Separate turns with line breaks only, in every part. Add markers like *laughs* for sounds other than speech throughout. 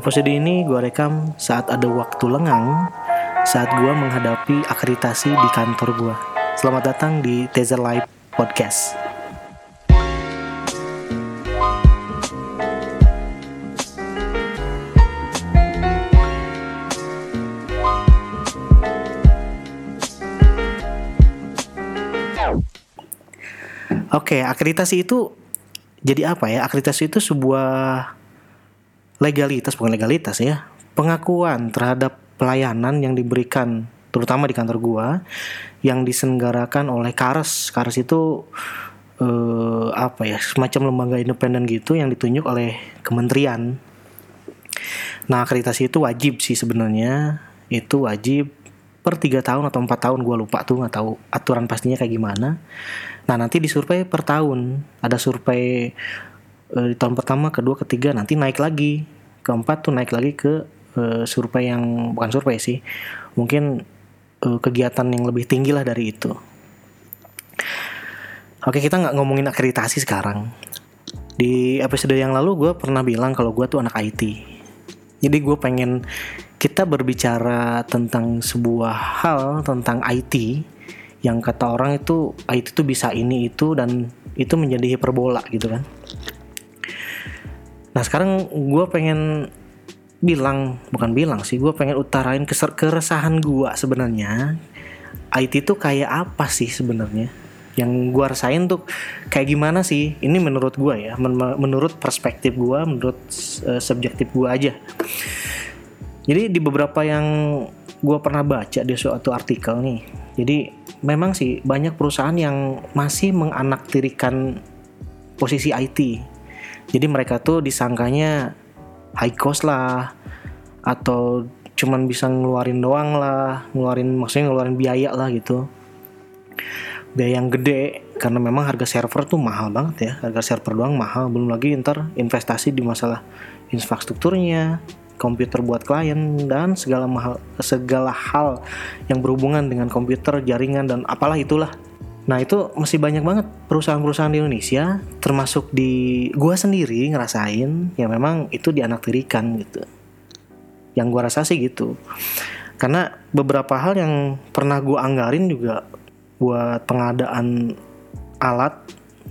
Episode ini gue rekam saat ada waktu lengang saat gue menghadapi akreditasi di kantor gue. Selamat datang di Teaser Live Podcast. Oke, akreditasi itu jadi apa ya? Akreditasi itu sebuah legalitas, bukan legalitas ya. Pengakuan terhadap pelayanan yang diberikan terutama di kantor gua yang diselenggarakan oleh Kars. Kars itu eh, apa ya? Semacam lembaga independen gitu yang ditunjuk oleh kementerian. Nah, akreditasi itu wajib sih sebenarnya. Itu wajib per tiga tahun atau empat tahun gue lupa tuh nggak tahu aturan pastinya kayak gimana nah nanti disurvei per tahun ada survei uh, di tahun pertama kedua ketiga nanti naik lagi. Keempat tuh naik lagi ke uh, survei yang bukan survei sih mungkin uh, kegiatan yang lebih tinggi lah dari itu. Oke kita nggak ngomongin akreditasi sekarang. Di episode yang lalu gue pernah bilang kalau gue tuh anak IT jadi gue pengen kita berbicara tentang sebuah hal tentang IT yang kata orang itu IT itu bisa ini itu dan itu menjadi hiperbola gitu kan. Nah sekarang gue pengen bilang bukan bilang sih gue pengen utarain keresahan gue sebenarnya IT itu kayak apa sih sebenarnya yang gue rasain tuh kayak gimana sih ini menurut gue ya men menurut perspektif gue menurut uh, subjektif gue aja jadi di beberapa yang gue pernah baca di suatu artikel nih. Jadi memang sih banyak perusahaan yang masih menganaktirikan posisi IT. Jadi mereka tuh disangkanya high cost lah atau cuman bisa ngeluarin doang lah, ngeluarin maksudnya ngeluarin biaya lah gitu. Biaya yang gede karena memang harga server tuh mahal banget ya, harga server doang mahal, belum lagi ntar investasi di masalah infrastrukturnya, komputer buat klien dan segala mahal, segala hal yang berhubungan dengan komputer, jaringan dan apalah itulah. Nah itu masih banyak banget perusahaan-perusahaan di Indonesia, termasuk di gua sendiri ngerasain ya memang itu dianaktirikan gitu. Yang gua rasa sih gitu. Karena beberapa hal yang pernah gua anggarin juga buat pengadaan alat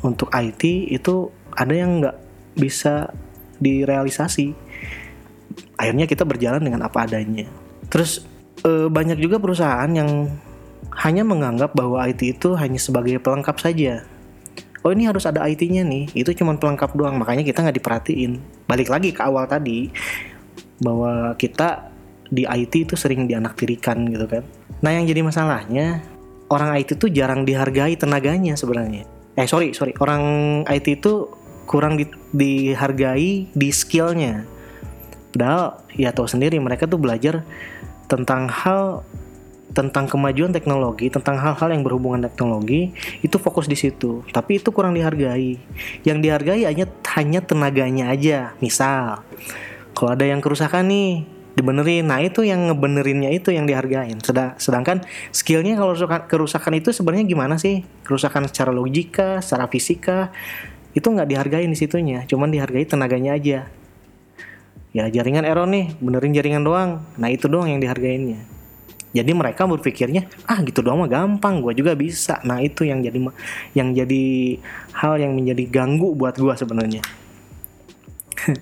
untuk IT itu ada yang nggak bisa direalisasi akhirnya kita berjalan dengan apa adanya terus e, banyak juga perusahaan yang hanya menganggap bahwa IT itu hanya sebagai pelengkap saja. Oh ini harus ada IT-nya nih. Itu cuma pelengkap doang makanya kita nggak diperhatiin. Balik lagi ke awal tadi bahwa kita di IT itu sering dianaktirikan gitu kan. Nah yang jadi masalahnya orang IT itu jarang dihargai tenaganya sebenarnya. Eh sorry sorry. Orang IT itu kurang di, dihargai di skillnya. Padahal ya tahu sendiri mereka tuh belajar tentang hal tentang kemajuan teknologi, tentang hal-hal yang berhubungan teknologi, itu fokus di situ. Tapi itu kurang dihargai. Yang dihargai hanya hanya tenaganya aja. Misal, kalau ada yang kerusakan nih, dibenerin. Nah, itu yang ngebenerinnya itu yang dihargain. Sedangkan skillnya kalau kerusakan itu sebenarnya gimana sih? Kerusakan secara logika, secara fisika, itu nggak dihargai di situnya. Cuman dihargai tenaganya aja ya jaringan error nih benerin jaringan doang nah itu doang yang dihargainnya jadi mereka berpikirnya ah gitu doang mah gampang gue juga bisa. Nah itu yang jadi yang jadi hal yang menjadi ganggu buat gue sebenarnya. *laughs*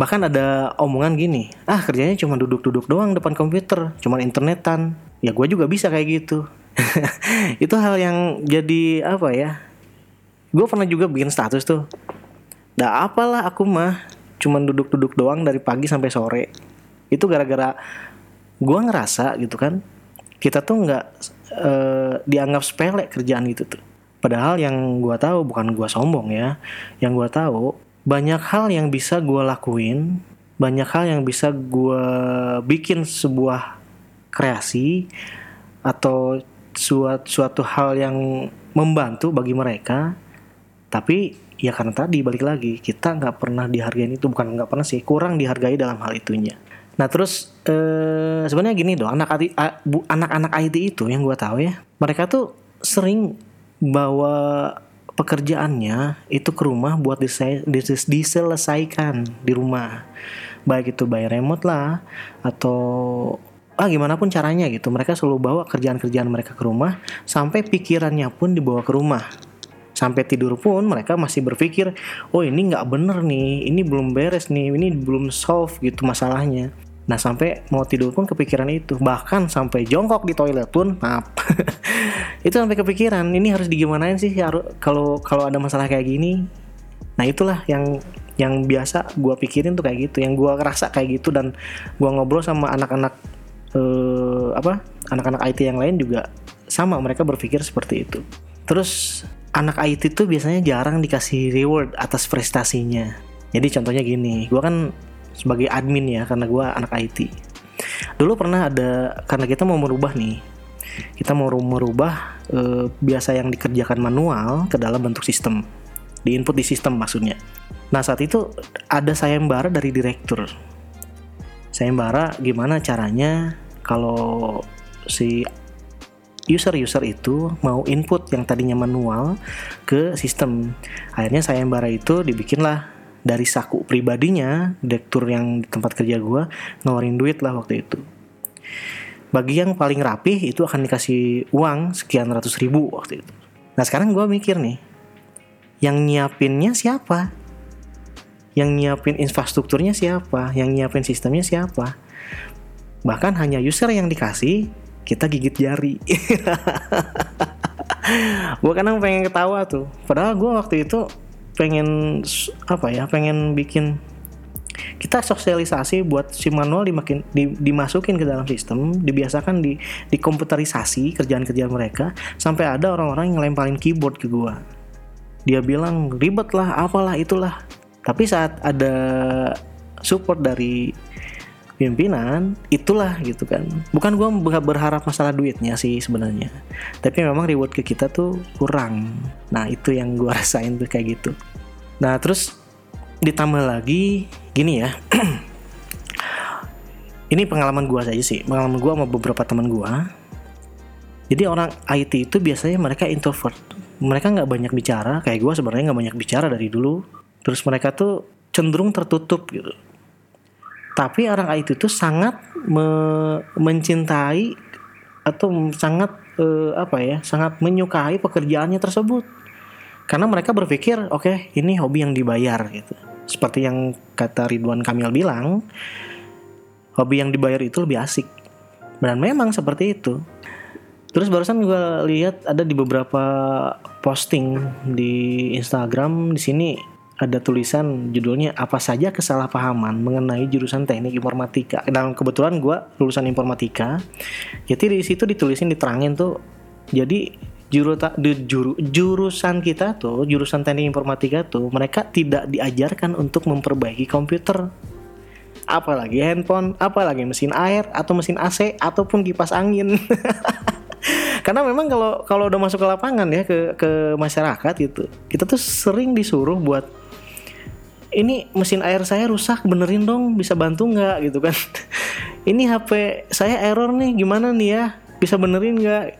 Bahkan ada omongan gini ah kerjanya cuma duduk-duduk doang depan komputer cuma internetan. Ya gue juga bisa kayak gitu. *laughs* Itu hal yang jadi apa ya gue pernah juga bikin status tuh. Dah apalah aku mah cuman duduk-duduk doang dari pagi sampai sore. Itu gara-gara gue ngerasa gitu kan kita tuh nggak e, dianggap sepele kerjaan gitu tuh. Padahal yang gue tahu bukan gue sombong ya yang gue tahu banyak hal yang bisa gue lakuin banyak hal yang bisa gue bikin sebuah kreasi atau suatu suatu hal yang membantu bagi mereka. Tapi ya karena tadi balik lagi kita nggak pernah dihargai itu bukan nggak pernah sih kurang dihargai dalam hal itunya nah terus eh, sebenarnya gini dong anak anak-anak IT itu yang gue tahu ya mereka tuh sering bawa pekerjaannya itu ke rumah buat disel- dis- diselesaikan di rumah. Baik itu by remote lah atau ah gimana pun caranya gitu. Mereka selalu bawa kerjaan-kerjaan mereka ke rumah sampai pikirannya pun dibawa ke rumah sampai tidur pun mereka masih berpikir oh ini nggak bener nih ini belum beres nih ini belum solve gitu masalahnya. Nah sampai mau tidur pun kepikiran itu. Bahkan sampai jongkok di toilet pun maaf. *laughs* Itu sampai kepikiran ini harus digimanain sih? Kalau kalau ada masalah kayak gini. Nah itulah yang yang biasa gua pikirin tuh kayak gitu yang gua ngerasa kayak gitu dan gua ngobrol sama anak-anak eh, apa anak-anak IT yang lain juga sama mereka berpikir seperti itu. Terus anak IT tuh biasanya jarang dikasih reward atas prestasinya. Jadi contohnya gini gua kan sebagai admin ya karena gua anak IT dulu pernah ada karena kita mau merubah nih kita mau merubah eh, biasa yang dikerjakan manual ke dalam bentuk sistem. Di input di sistem maksudnya. Nah saat itu ada sayembara dari direktur. Sayembara gimana caranya kalau si user-user itu mau input yang tadinya manual ke sistem. Akhirnya sayembara itu dibikinlah dari saku pribadinya, direktur yang di tempat kerja gua nawarin duit lah waktu itu. Bagi yang paling rapih itu akan dikasih uang sekian ratus ribu waktu itu. Nah sekarang gua mikir nih, yang nyiapinnya siapa? Yang nyiapin infrastrukturnya siapa? Yang nyiapin sistemnya siapa? Bahkan hanya user yang dikasih, kita gigit jari. gue kadang pengen ketawa tuh. Padahal gue waktu itu pengen apa ya? Pengen bikin kita sosialisasi buat si manual dimakin di- dimasukin ke dalam sistem, dibiasakan di dikomputerisasi kerjaan-kerjaan mereka sampai ada orang-orang yang lemparin keyboard ke gua. Dia bilang ribet lah, apalah itulah. Tapi saat ada support dari pimpinan, itulah gitu kan. Bukan nggak berharap masalah duitnya sih sebenarnya. Tapi memang reward ke kita tuh kurang. Nah, itu yang gua *laughs* rasain tuh kayak gitu. Nah, terus ditambah lagi gini ya. *clears throat* Ini pengalaman gua saja sih, pengalaman gua sama beberapa teman gua. Jadi orang IT itu biasanya mereka introvert. Mereka nggak banyak bicara, kayak gua sebenarnya nggak banyak bicara dari dulu. Terus mereka tuh cenderung tertutup gitu. Tapi orang IT itu sangat me- mencintai atau sangat eh, apa ya, sangat menyukai pekerjaannya tersebut. Karena mereka berpikir, oke, ini hobi yang dibayar gitu. Seperti yang kata Ridwan Kamil bilang, hobi yang dibayar itu lebih asik. Dan memang seperti itu. Terus barusan gue lihat ada di beberapa posting di Instagram di sini ada tulisan judulnya apa saja kesalahpahaman mengenai jurusan teknik informatika. Dan kebetulan gue lulusan informatika. Jadi di situ ditulisin diterangin tuh. Jadi juru, juru jurusan kita tuh jurusan teknik informatika tuh mereka tidak diajarkan untuk memperbaiki komputer apalagi handphone, apalagi mesin air atau mesin AC ataupun kipas angin. *laughs* Karena memang kalau kalau udah masuk ke lapangan ya ke ke masyarakat gitu, kita tuh sering disuruh buat ini mesin air saya rusak benerin dong bisa bantu nggak? Gitu kan. *laughs* Ini HP saya error nih gimana nih ya? Bisa benerin nggak?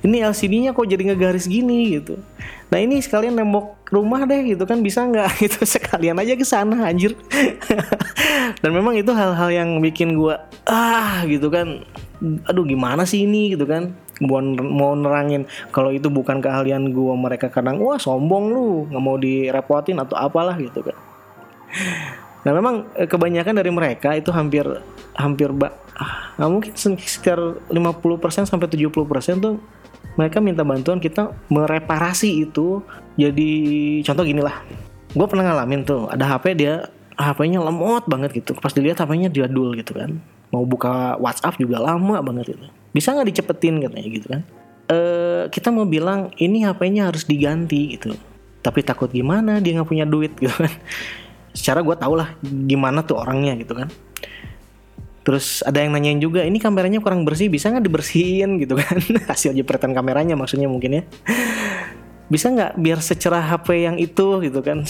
Ini LCD-nya kok jadi ngegaris gini gitu. Nah ini sekalian nembok rumah deh gitu kan bisa nggak? *laughs* Gitu sekalian aja ke sana anjir. *laughs* Dan memang itu hal-hal yang bikin gua ah gitu kan. Aduh gimana sih ini? Gitu kan. Mau, mau nerangin kalau itu bukan keahlian gua mereka kadang wah sombong lu nggak mau direpotin atau apalah gitu kan Nah memang eh, kebanyakan dari mereka itu hampir hampir ah, nggak mungkin sekitar 50% sampai 70% tuh mereka minta bantuan kita mereparasi itu jadi contoh gini lah. Gue pernah ngalamin tuh ada HP dia HP-nya lemot banget gitu. Pas dilihat HP-nya jadul gitu kan. Mau buka WhatsApp juga lama banget gitu. Bisa nggak dicepetin katanya gitu kan? Eh kita mau bilang ini HP-nya harus diganti gitu. Tapi takut gimana dia nggak punya duit gitu kan secara gue tau lah gimana tuh orangnya gitu kan. Terus ada yang nanyain juga ini kameranya kurang bersih bisa nggak dibersihin? gitu kan. *laughs* Hasil jepretan kameranya maksudnya mungkin ya. Bisa nggak biar secerah HP yang itu? gitu kan.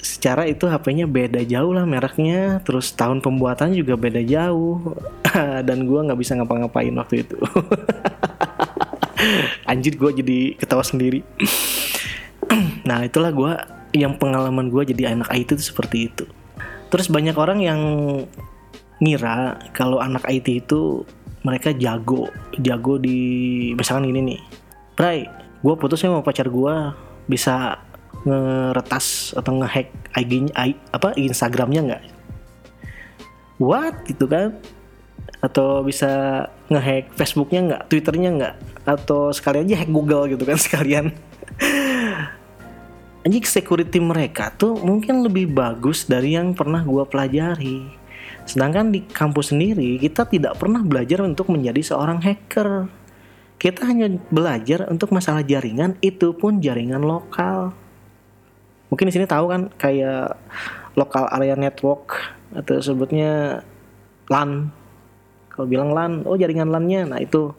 Secara itu HP-nya beda jauh lah mereknya terus tahun pembuatannya juga beda jauh. *laughs* Dan gue nggak bisa ngapa-ngapain waktu itu. *laughs* Anjir gue jadi ketawa sendiri. *clears throat* Nah itulah gue yang pengalaman gue jadi anak IT itu seperti itu. Terus banyak orang yang ngira kalau anak IT itu mereka jago jago di misalkan ini nih Bray gue putusnya sama pacar gue bisa ngeretas atau ngehack IG apa Instagramnya nggak? What? Gitu kan. Atau bisa ngehack Facebooknya nggak Twitternya nggak atau sekalian aja hack Google gitu kan *laughs* sekalian anjing security mereka tuh mungkin lebih bagus dari yang pernah gue pelajari. Sedangkan di kampus sendiri kita tidak pernah belajar untuk menjadi seorang hacker. Kita hanya belajar untuk masalah jaringan, itu pun jaringan lokal. Mungkin di sini tahu kan kayak lokal area network atau sebutnya LAN. Kalau bilang LAN, oh jaringan LAN-nya, nah itu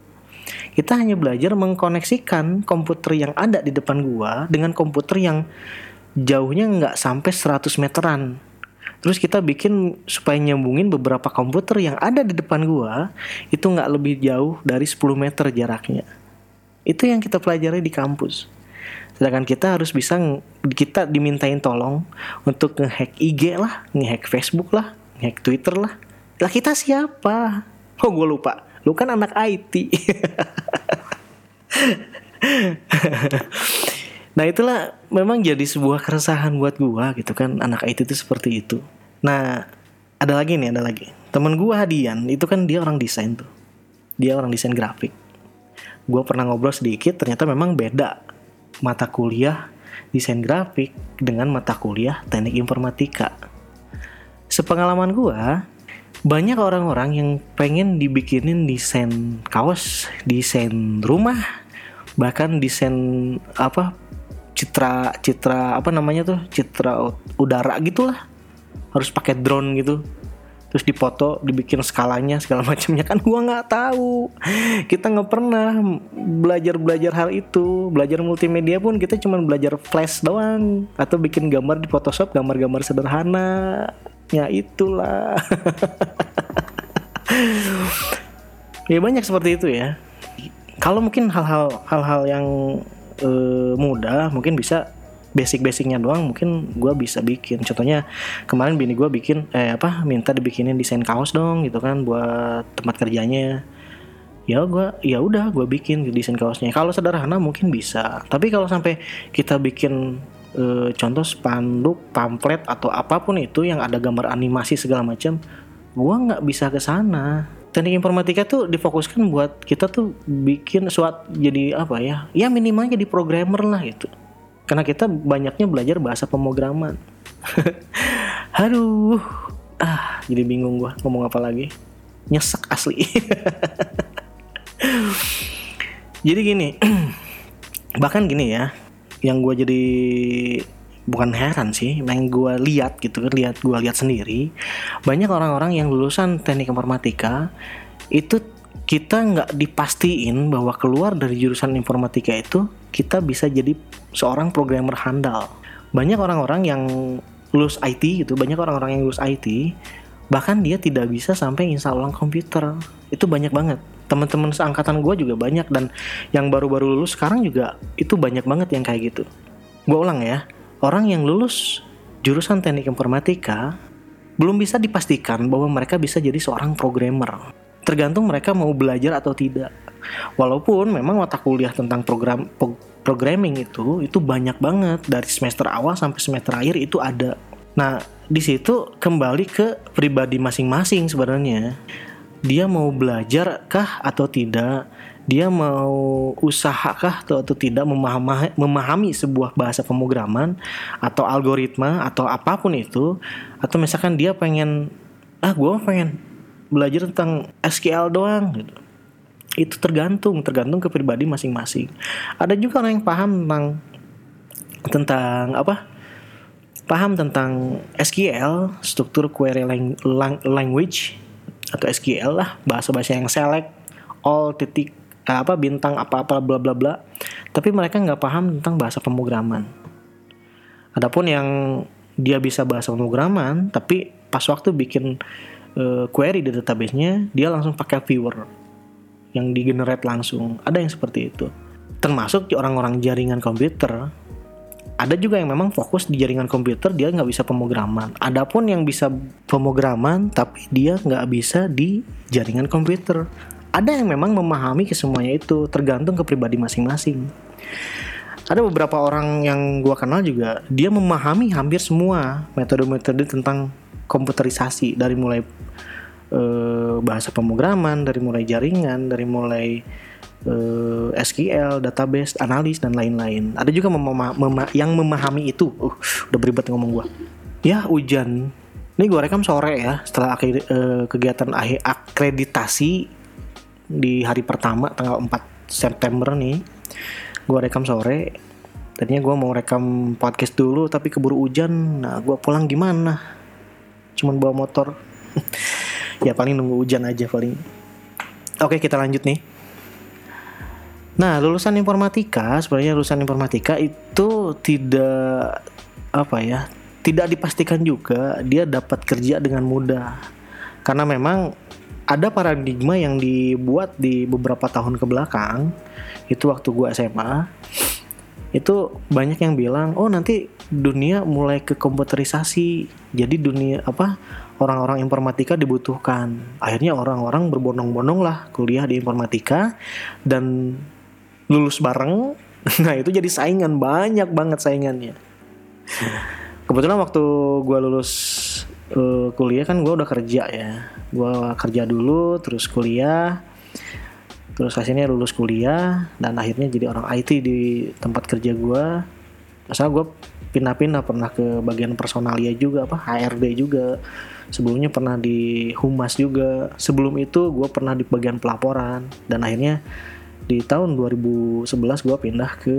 kita hanya belajar mengkoneksikan komputer yang ada di depan gua dengan komputer yang jauhnya nggak sampai 100 meteran. Terus kita bikin supaya nyambungin beberapa komputer yang ada di depan gua itu nggak lebih jauh dari 10 meter jaraknya. Itu yang kita pelajari di kampus. Sedangkan kita harus bisa kita dimintain tolong untuk ngehack IG lah, ngehack Facebook lah, ngehack Twitter lah. Lah kita siapa? Oh gue lupa lu kan anak IT nah itulah memang jadi sebuah keresahan buat gua gitu kan anak IT itu seperti itu. Nah ada lagi nih ada lagi. Temen gua Hadian itu kan dia orang desain tuh. Dia orang desain grafik. Gua pernah ngobrol sedikit ternyata memang beda mata kuliah desain grafik dengan mata kuliah teknik informatika. Sepengalaman gua banyak orang-orang yang pengen dibikinin desain kaos, desain rumah, bahkan desain apa citra citra apa namanya tuh citra udara gitulah. Harus pakai drone gitu. Terus dipoto dibikin skalanya segala *laughs* macamnya. Kan gua nggak tahu. Kita nggak pernah belajar belajar hal itu. Belajar multimedia pun kita cuma belajar flash doang. Atau bikin gambar di Photoshop gambar-gambar sederhana ya itulah. *laughs* Ya banyak seperti itu ya. Kalau mungkin hal-hal hal-hal yang uh, mudah mungkin bisa basic-basicnya doang mungkin gue bisa bikin. Contohnya kemarin bini gue bikin eh apa minta dibikinin desain kaos dong gitu kan buat tempat kerjanya. Ya gue ya udah gue bikin desain kaosnya. Kalau sederhana mungkin bisa. Tapi kalau sampai kita bikin e, contoh spanduk, pamflet atau apa pun itu yang ada gambar animasi segala macam, gua nggak bisa ke sana. Teknik informatika tuh difokuskan buat kita tuh bikin suat jadi apa ya? Ya minimal jadi programmer lah gitu. Karena kita banyaknya belajar bahasa pemrograman. *laughs* Aduh, ah jadi bingung gua ngomong apa lagi. Nyesek asli. *laughs* jadi gini, *clears throat* bahkan gini ya, yang gue jadi bukan heran sih, yang gue lihat gitu kan, lihat gue lihat sendiri, banyak orang-orang yang lulusan teknik informatika itu kita nggak dipastiin bahwa keluar dari jurusan informatika itu kita bisa jadi seorang programmer handal. Banyak orang-orang yang lulus IT gitu, banyak orang-orang yang lulus IT bahkan dia tidak bisa sampai install ulang komputer. Itu banyak banget teman-teman seangkatan gue juga banyak dan yang baru-baru lulus sekarang juga itu banyak banget yang kayak gitu. Gue ulang ya orang yang lulus jurusan teknik informatika belum bisa dipastikan bahwa mereka bisa jadi seorang programmer. Tergantung mereka mau belajar atau tidak. Walaupun memang mata kuliah tentang program programming itu itu banyak banget. Dari semester awal sampai semester akhir itu ada. Nah di situ kembali ke pribadi masing-masing sebenarnya dia mau belajar kah atau tidak? Dia mau usaha kah atau, atau tidak memahami, memahami sebuah bahasa pemrograman atau algoritma atau apa pun itu? Atau misalkan dia pengen ah gue pengen belajar tentang SQL doang gitu. Itu tergantung tergantung ke pribadi masing-masing. Ada juga orang yang paham tentang tentang apa? Paham tentang SQL struktur query language atau SQL lah bahasa-bahasa yang select all titik eh, apa bintang apa-apa bla bla bla. Tapi mereka nggak paham tentang bahasa pemrograman. Adapun yang dia bisa bahasa pemrograman tapi pas waktu bikin uh, query di databasenya dia langsung pakai viewer yang di generate langsung. Ada yang seperti itu. Termasuk orang-orang jaringan komputer ada juga yang memang fokus di jaringan komputer dia nggak bisa pemrograman. Adapun yang bisa pemrograman tapi dia nggak bisa di jaringan komputer. Ada yang memang memahami kesemuanya itu tergantung ke pribadi masing-masing. Ada beberapa orang yang gua kenal juga dia memahami hampir semua metode-metode tentang komputerisasi dari mulai eh, bahasa pemrograman, dari mulai jaringan, dari mulai uh, eh, SQL, database, analis dan lain-lain. Ada juga mema mema yang memahami itu. Uh, udah beribet ngomong gua. Ya hujan. Ini gua rekam sore ya setelah uh, kegiatan akreditasi di hari pertama tanggal 4 September nih. Gua rekam sore. Tadinya gua mau rekam podcast dulu tapi keburu hujan. Nah, gua pulang gimana? Cuman bawa motor. *laughs* ya paling nunggu hujan aja paling. Oke, kita lanjut nih. Nah, lulusan informatika sebenarnya lulusan informatika itu tidak apa ya, tidak dipastikan juga dia dapat kerja dengan mudah. Karena memang ada paradigma yang dibuat di beberapa tahun ke belakang, itu waktu gua SMA, itu banyak yang bilang, "Oh, nanti dunia mulai ke komputerisasi." Jadi dunia apa? Orang-orang informatika dibutuhkan. Akhirnya orang-orang berbondong-bondong lah kuliah di informatika dan lulus bareng. *laughs* Nah itu jadi saingan. Banyak banget saingannya. Kebetulan waktu gue lulus uh, kuliah kan gue udah kerja ya. Gue kerja dulu terus kuliah. Terus hasilnya lulus kuliah dan akhirnya jadi orang IT di tempat kerja gue masa gue pindah-pindah pernah ke bagian personalia juga apa HRD juga. Sebelumnya pernah di humas juga. Sebelum itu gue pernah di bagian pelaporan dan akhirnya di tahun 2011 gue pindah ke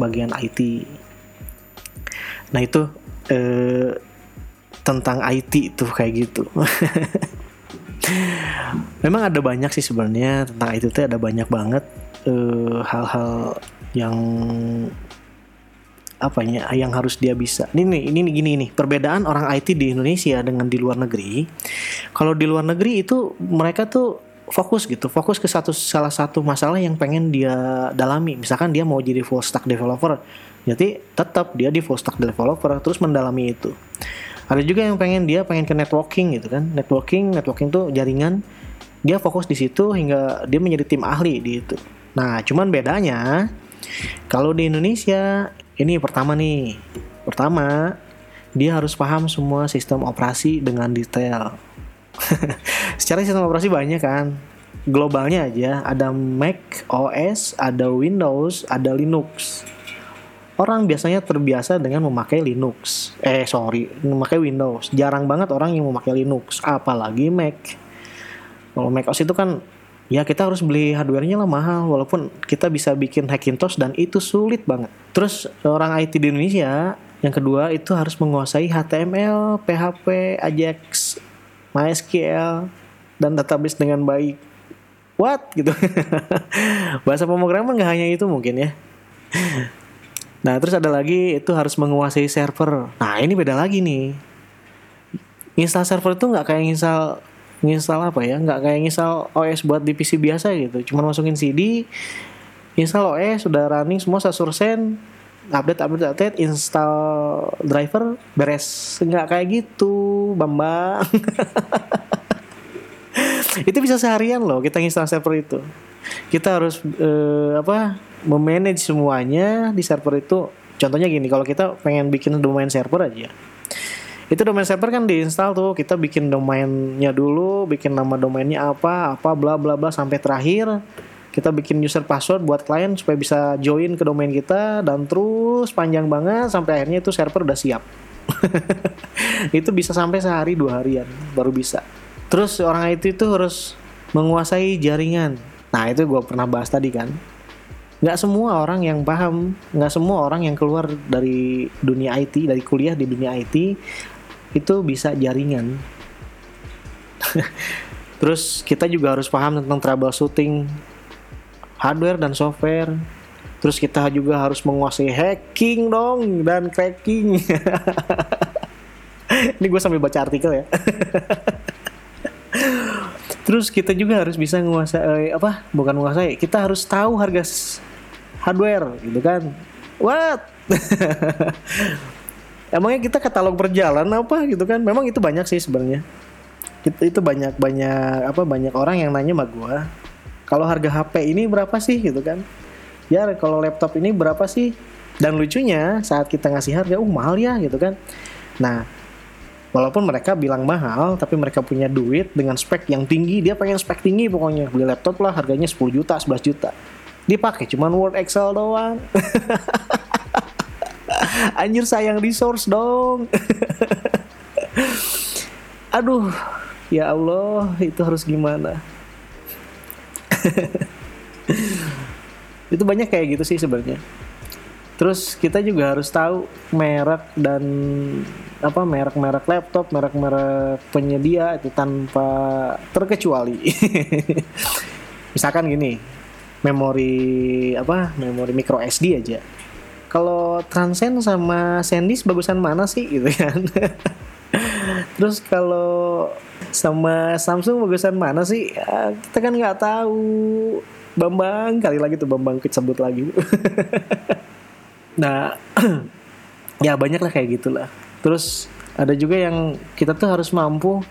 bagian IT nah itu eh, tentang IT tuh kayak gitu *laughs* memang ada banyak sih sebenarnya tentang IT tuh ada banyak banget eh, hal-hal yang apa ya yang harus dia bisa. Ini nih, ini nih gini nih, perbedaan orang IT di Indonesia dengan di luar negeri. Kalau di luar negeri itu mereka tuh fokus gitu fokus ke satu salah satu masalah yang pengen dia dalami. Misalkan dia mau jadi full stack developer jadi tetap dia di full stack developer terus mendalami itu. Ada juga yang pengen dia pengen ke networking gitu kan. Networking networking tuh jaringan. Dia fokus di situ hingga dia menjadi tim ahli di itu. Nah cuman bedanya kalau di Indonesia ini pertama nih. Pertama dia harus paham semua sistem operasi dengan detail *laughs* secara sistem operasi banyak kan. Globalnya aja ada Mac OS ada Windows ada Linux. Orang biasanya terbiasa dengan memakai Linux. Eh sorry memakai Windows. Jarang banget orang yang memakai Linux apalagi Mac. Kalau Mac OS itu kan ya kita harus beli hardwarenya lah mahal walaupun kita bisa bikin Hackintosh dan itu sulit banget. Terus orang IT di Indonesia yang kedua itu harus menguasai HTML, PHP, Ajax, MySQL dan database dengan baik. What gitu. *laughs* Bahasa pemrograman nggak hanya itu mungkin ya. Nah terus ada lagi itu harus menguasai server. Nah ini beda lagi nih. Install server itu nggak kayak install install apa ya? Nggak kayak install OS buat di PC biasa gitu. Cuma masukin CD, install OS sudah running semua 100% update update update install driver beres. Nggak kayak gitu bambang. *laughs* Itu bisa seharian loh kita install server itu. Kita harus uh, apa memanage semuanya di server itu. Contohnya gini kalau kita pengen bikin domain server aja. Itu domain server kan diinstal tuh kita bikin domainnya dulu bikin nama domainnya apa apa bla bla bla sampai terakhir kita bikin user password buat klien supaya bisa join ke domain kita dan terus panjang banget sampai akhirnya itu server udah siap. *laughs* Itu bisa sampai sehari dua harian baru bisa. Terus orang IT itu harus menguasai jaringan. Nah itu gue pernah bahas tadi kan. Nggak semua orang yang paham nggak semua orang yang keluar dari dunia IT dari kuliah di dunia IT itu bisa jaringan. *laughs* Terus kita juga harus paham tentang troubleshooting hardware dan software. Terus kita juga harus menguasai hacking dong dan cracking. *laughs* Ini gue sambil baca artikel ya. *laughs* Terus kita juga harus bisa menguasai eh, apa? Bukan menguasai, kita harus tahu harga hardware gitu kan. What? *laughs* Emangnya kita katalog berjalan apa gitu kan? Memang itu banyak sih sebenarnya. Itu, itu banyak banyak apa banyak orang yang nanya sama gua. Kalau harga HP ini berapa sih gitu kan? Ya kalau laptop ini berapa sih? Dan lucunya saat kita ngasih harga, uh mahal ya gitu kan. Nah, walaupun mereka bilang mahal, tapi mereka punya duit dengan spek yang tinggi, dia pengen spek tinggi pokoknya. Beli laptop lah harganya 10 juta, 11 juta. Dipakai cuman Word Excel doang. *laughs* Anjir sayang resource dong. *laughs* Aduh, ya Allah, itu harus gimana? *laughs* itu banyak kayak gitu sih sebenarnya. Terus kita juga harus tahu merek dan apa merek-merek laptop, merek-merek penyedia itu tanpa terkecuali. *laughs* Misalkan gini, memori apa? Memori micro SD aja kalau Transcend sama Sandis bagusan mana sih gitu kan *laughs* terus kalau sama Samsung bagusan mana sih? Ya, kita kan nggak tahu. Bambang kali lagi tuh Bambang sebut lagi. *laughs* Nah *clears throat* ya banyak lah kayak gitulah. Terus ada juga yang kita tuh harus mampu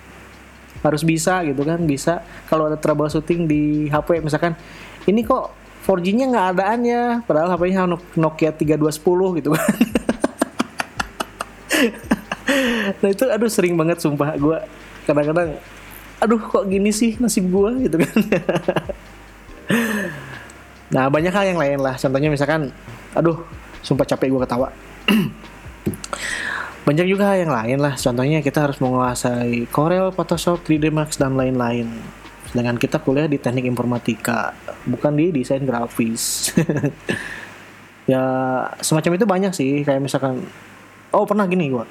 harus bisa gitu kan bisa. Kalau ada troubleshooting di HP misalkan ini kok 4G-nya nggak adaan ya padahal HP-nya Nokia 3210 gitu kan *laughs* nah itu aduh sering banget sumpah gue kadang-kadang aduh kok gini sih nasib gue gitu kan. *laughs* Nah banyak hal yang lain lah. Contohnya misalkan aduh sumpah capek gue ketawa. *clears throat* Banyak juga hal yang lain lah. Contohnya kita harus menguasai Corel, Photoshop, 3D Max dan lain-lain. Sedangkan kita kuliah di teknik informatika bukan di desain grafis. *laughs* Ya semacam itu banyak sih. Kayak misalkan oh pernah gini gua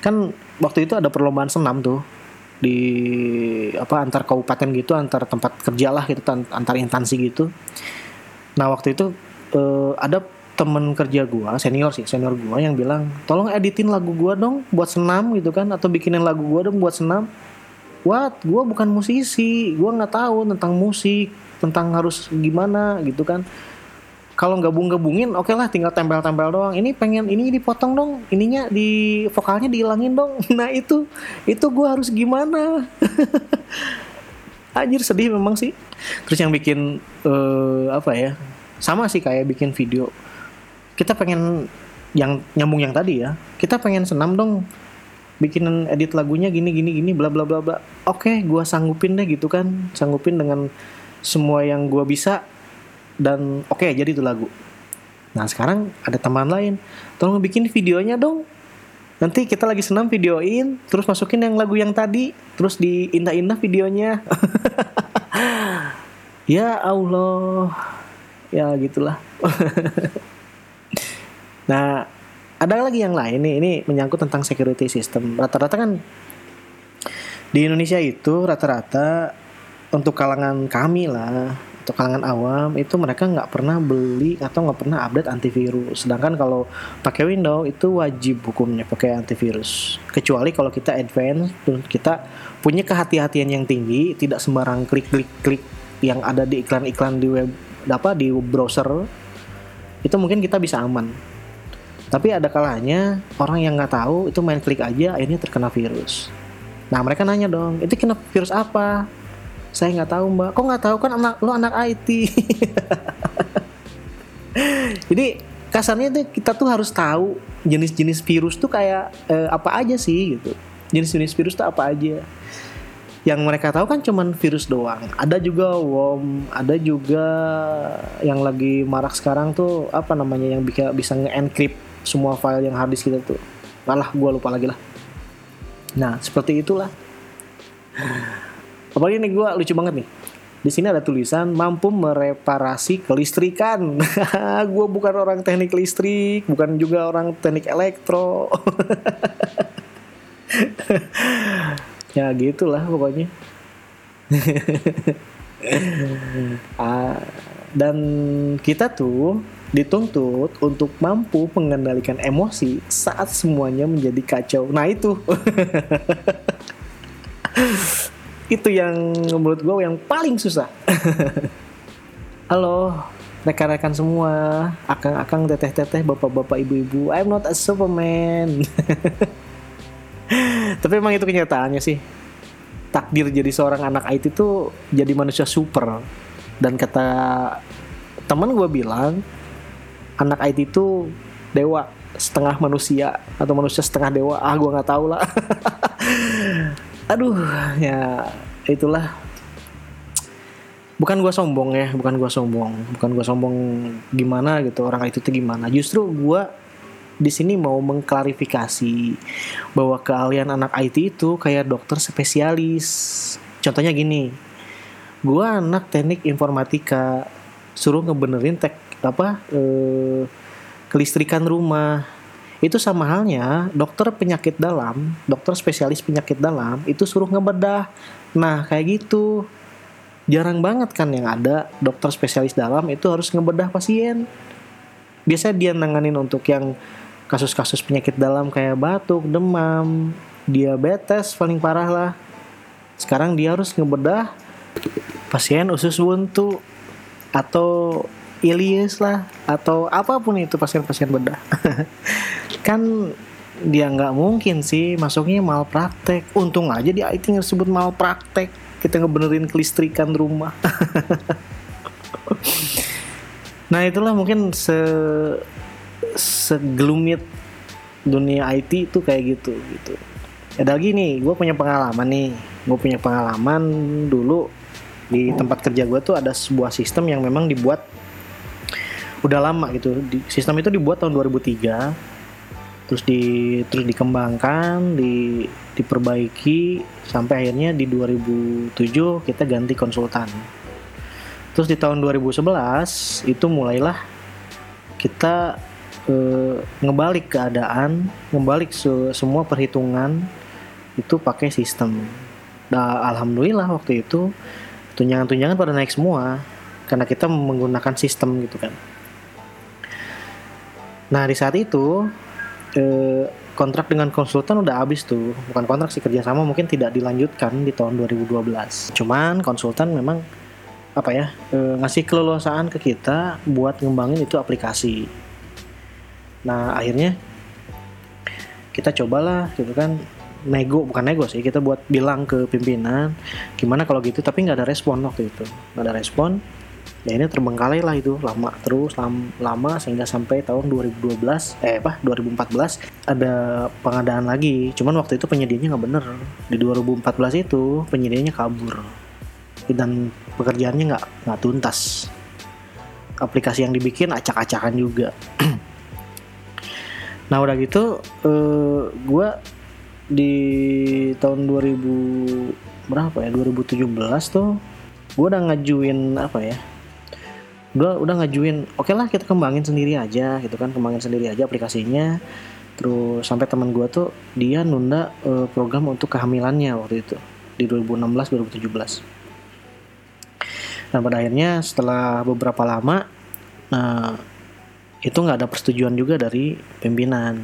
kan waktu itu ada perlombaan senam tuh. Di apa antar kabupaten gitu antar tempat kerja lah gitu antar instansi gitu. Nah waktu itu eh, ada temen kerja gua senior sih senior gua yang bilang tolong editin lagu gua dong buat senam gitu kan atau bikinin lagu gua dong buat senam. What? Gue bukan musisi. Gue nggak tahu tentang musik tentang harus gimana gitu kan kalau gabung-gabungin oke okay lah tinggal tempel-tempel doang. Ini pengen ini dipotong dong. Ininya di vokalnya dihilangin dong. *laughs* Nah itu itu gue harus gimana? *laughs* Anjir sedih memang sih. Terus yang bikin uh, apa ya sama sih kayak bikin video. Kita pengen yang nyambung yang tadi ya. Kita pengen senam dong. Bikin edit lagunya gini gini gini bla bla bla bla. Oke okay, gue sanggupin deh gitu kan. Sanggupin dengan semua yang gue bisa dan oke okay, jadi itu lagu. Nah sekarang ada teman lain. Tolong bikin videonya dong. Nanti kita lagi senam videoin terus masukin yang lagu yang tadi terus diindah-indah videonya. *laughs* Ya Allah. Ya gitulah. *laughs* Nah ada lagi yang lain nih. Ini menyangkut tentang security system. Rata-rata kan di Indonesia itu rata-rata untuk kalangan kami lah untuk kalangan awam itu mereka nggak pernah beli atau nggak pernah update antivirus sedangkan kalau pakai Windows itu wajib hukumnya pakai antivirus kecuali kalau kita advance dan kita punya kehati-hatian yang tinggi tidak sembarang klik-klik-klik yang ada di iklan-iklan di web apa di browser itu mungkin kita bisa aman tapi ada kalanya orang yang nggak tahu itu main klik aja akhirnya terkena virus. Nah mereka nanya dong, itu kena virus apa? Saya nggak tahu mbak. Kok nggak tahu kan anak lo anak IT. *laughs* Jadi kasarnya tuh kita tuh harus tahu jenis-jenis virus tuh kayak eh, apa aja sih gitu. Jenis-jenis virus tuh apa aja. Yang mereka tahu kan cuman virus doang. Ada juga worm, ada juga yang lagi marak sekarang tuh apa namanya yang bisa bisa nge-encrypt semua file yang harddisk kita tuh malah gue lupa lagi lah nah seperti itulah apalagi ini gue lucu banget nih di sini ada tulisan mampu mereparasi kelistrikan. *laughs* gue bukan orang teknik listrik, bukan juga orang teknik elektro. *laughs* ya gitulah pokoknya. *laughs* ah, dan kita tuh dituntut untuk mampu mengendalikan emosi saat semuanya menjadi kacau. Nah itu, itu yang menurut gue yang paling susah. *laughs* Halo, rekan-rekan semua, akang-akang, teteh-teteh, bapak-bapak, ibu-ibu. I'm not a Superman. *laughs* Tapi emang itu kenyataannya sih. Takdir jadi seorang anak IT itu jadi manusia super. Dan kata teman gue bilang, anak IT itu dewa setengah manusia atau manusia setengah dewa. Ah, gue nggak tahu lah. *laughs* Aduh, ya itulah. Bukan gua sombong ya bukan gua sombong. Bukan gua sombong gimana gitu orang itu tuh gimana. Justru gua di sini mau mengklarifikasi bahwa keahlian anak IT itu kayak dokter spesialis. Contohnya gini gua anak teknik informatika suruh ngebenerin tek apa eh, kelistrikan rumah itu sama halnya dokter penyakit dalam dokter spesialis penyakit dalam itu suruh ngebedah. Nah kayak gitu. Jarang banget kan yang ada dokter spesialis dalam itu harus ngebedah pasien. Biasanya dia nanganin untuk yang kasus-kasus penyakit dalam kayak batuk demam diabetes paling parah lah. Sekarang dia harus ngebedah pasien usus buntu atau Ilyes lah atau apa pun itu pasien-pasien bedah *laughs* kan dia nggak mungkin sih masuknya malpraktek. Untung aja di IT nggak sebut malpraktek. Kita ngebenerin kelistrikan rumah. *laughs* Nah itulah mungkin se segelumit dunia IT itu kayak gitu gitu. Ada lagi nih gue punya pengalaman nih. Gue punya pengalaman dulu di tempat kerja gue tuh ada sebuah sistem yang memang dibuat udah lama gitu. Sistem itu dibuat tahun 2003 terus di terus dikembangkan di diperbaiki sampai akhirnya di 2007 kita ganti konsultan. Terus di tahun 2011 itu mulailah kita e, ngebalik keadaan ngebalik se semua perhitungan itu pakai sistem. Nah alhamdulillah waktu itu tunjangan-tunjangan pada naik semua karena kita menggunakan sistem gitu kan. Nah di saat itu eh, kontrak dengan konsultan udah habis tuh. Bukan kontrak sih kerjasama mungkin tidak dilanjutkan di tahun 2012 cuman konsultan memang apa ya eh, ngasih keleluasaan ke kita buat ngembangin itu aplikasi. Nah akhirnya kita cobalah gitu kan nego bukan nego sih kita buat bilang ke pimpinan gimana kalau gitu tapi nggak ada respon waktu itu. Nggak ada respon ya ini terbengkalai lah itu lama terus lam, lama sehingga sampai tahun 2012 eh apa 2014 ada pengadaan lagi. Cuman waktu itu penyediaannya nggak bener. Di 2014 itu penyediaannya kabur. Dan pekerjaannya nggak nggak tuntas. Aplikasi yang dibikin acak-acakan juga. *clears throat* Nah udah gitu eh, gue di tahun 2000 berapa ya 2017 tuh gue udah ngajuin apa ya udah udah ngajuin oke okay lah kita kembangin sendiri aja gitu kan kembangin sendiri aja aplikasinya. Terus sampai teman gue tuh dia nunda uh, program untuk kehamilannya waktu itu di 2016 2017 dan pada akhirnya setelah beberapa lama nah itu nggak ada persetujuan juga dari pimpinan.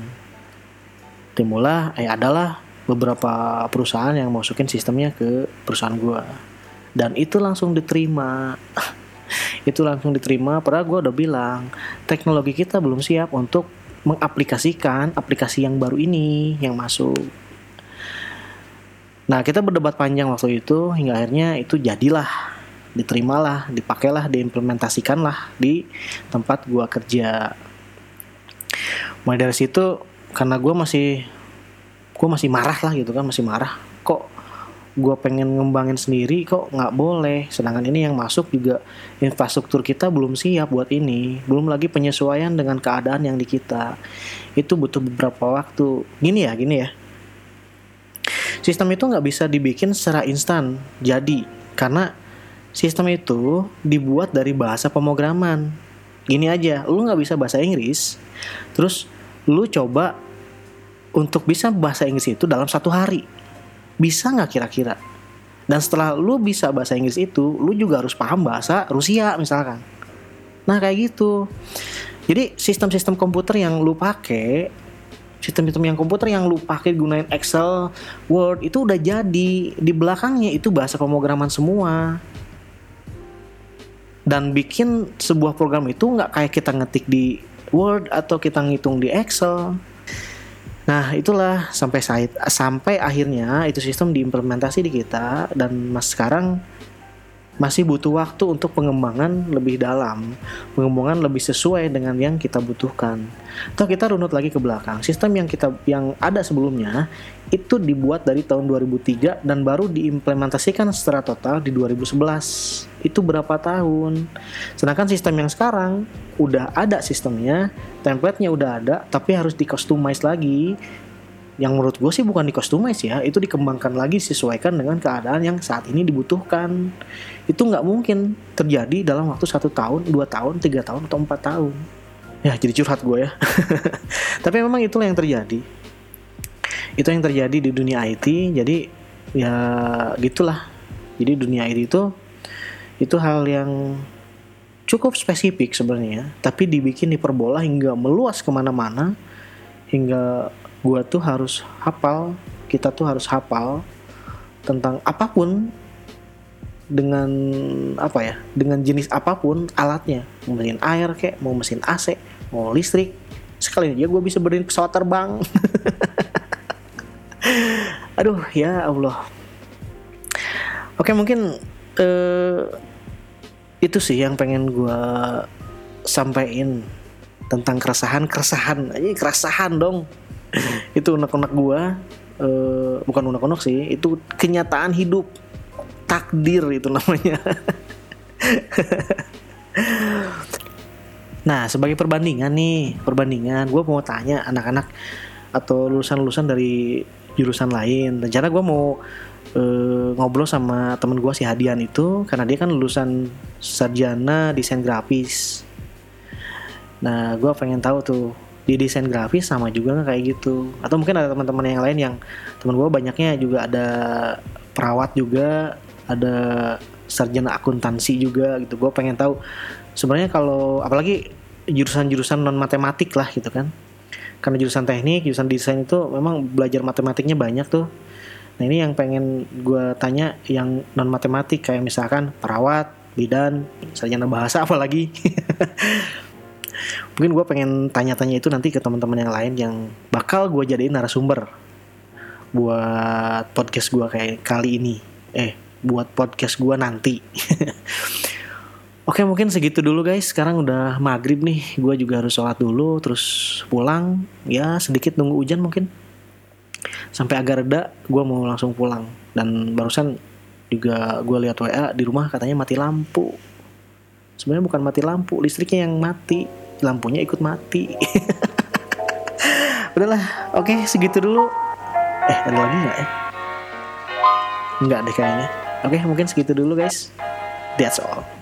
Timbullah eh adalah beberapa perusahaan yang masukin sistemnya ke perusahaan gue dan itu langsung diterima *laughs* *laughs* itu langsung diterima padahal gue udah bilang teknologi kita belum siap untuk mengaplikasikan aplikasi yang baru ini yang masuk. Nah kita berdebat panjang waktu itu hingga akhirnya itu jadilah diterimalah dipakailah diimplementasikanlah di tempat gue kerja. Mulai dari situ karena gue masih gue masih marah lah gitu kan masih marah kok gue pengen ngembangin sendiri kok nggak boleh. Sedangkan ini yang masuk juga infrastruktur kita belum siap buat ini. Belum lagi penyesuaian dengan keadaan yang di kita. Itu butuh beberapa waktu. Gini ya gini ya. Sistem itu nggak bisa dibikin secara instan. Jadi karena sistem itu dibuat dari bahasa pemrograman. Gini aja lu nggak bisa bahasa Inggris terus lu coba untuk bisa bahasa Inggris itu dalam satu hari bisa nggak kira-kira? Dan setelah lu bisa bahasa Inggris itu, lu juga harus paham bahasa Rusia misalkan. Nah kayak gitu. Jadi sistem-sistem komputer yang lu pakai, sistem-sistem yang komputer yang lu pakai gunain Excel, Word itu udah jadi. Di belakangnya itu bahasa pemrograman semua. dan bikin sebuah program itu nggak kayak kita ngetik di Word atau kita ngitung di Excel. Nah itulah sampai sampai akhirnya itu sistem diimplementasi di kita dan mas sekarang masih butuh waktu untuk pengembangan lebih dalam, pengembangan lebih sesuai dengan yang kita butuhkan. Atau kita runut lagi ke belakang, sistem yang kita yang ada sebelumnya itu dibuat dari tahun 2003 dan baru diimplementasikan secara total di 2011. Itu berapa tahun? Sedangkan sistem yang sekarang udah ada sistemnya, template-nya udah ada, tapi harus di customize lagi yang menurut gue sih bukan di customize ya itu dikembangkan lagi sesuaikan dengan keadaan yang saat ini dibutuhkan. Itu nggak mungkin terjadi dalam waktu satu tahun dua tahun tiga tahun atau empat tahun. Ya jadi curhat gue ya. *laughs* Tapi memang itulah yang terjadi. Itu yang terjadi di dunia IT jadi ya gitulah. Jadi dunia IT itu itu hal yang cukup spesifik sebenarnya tapi dibikin diperbola hingga meluas ke mana-mana hingga gue tuh harus hafal kita tuh harus hafal tentang apa pun dengan apa ya dengan jenis apa pun alatnya. Mau mesin air kayak mau mesin AC mau listrik. Sekali aja gue bisa berdiri pesawat terbang. *laughs* Aduh ya Allah. Oke mungkin uh, itu sih yang pengen gue sampaikan tentang keresahan keresahan ini keresahan dong *laughs* itu unek-unek gua uh, bukan unek-unek sih itu kenyataan hidup. Takdir itu namanya. *laughs* Nah sebagai perbandingan nih perbandingan gue mau tanya anak-anak atau lulusan-lulusan dari jurusan lain. Rencana gue mau uh, ngobrol sama temen gue si Hadian itu karena dia kan lulusan sarjana desain grafis. Nah gue pengen tahu tuh di desain grafis sama juga kayak gitu. Atau mungkin ada teman-teman yang lain yang teman gue banyaknya juga ada perawat juga ada sarjana akuntansi juga gitu. Gue pengen tahu sebenarnya kalau apalagi jurusan-jurusan non matematik lah gitu kan. Karena jurusan teknik jurusan desain itu memang belajar matematiknya banyak tuh. Nah ini yang pengen gue tanya yang non matematik kayak misalkan perawat bidan sarjana bahasa apalagi *laughs* mungkin gue pengen tanya-tanya itu nanti ke teman-teman yang lain yang bakal gue jadiin narasumber buat podcast gue kayak kali ini. Eh buat podcast gue nanti. *laughs* Oke mungkin segitu dulu guys. Sekarang udah maghrib nih. Gue juga harus sholat dulu Terus pulang. Ya sedikit nunggu hujan mungkin. Sampai agak reda Gue mau langsung pulang. Dan barusan juga gue lihat WA di rumah katanya mati lampu. Sebenarnya bukan mati lampu Listriknya yang mati lampunya ikut mati. *laughs* Udahlah oke okay, segitu dulu. Eh ada lagi nggak ya? Nggak deh kayaknya. Oke okay, mungkin segitu dulu guys. That's all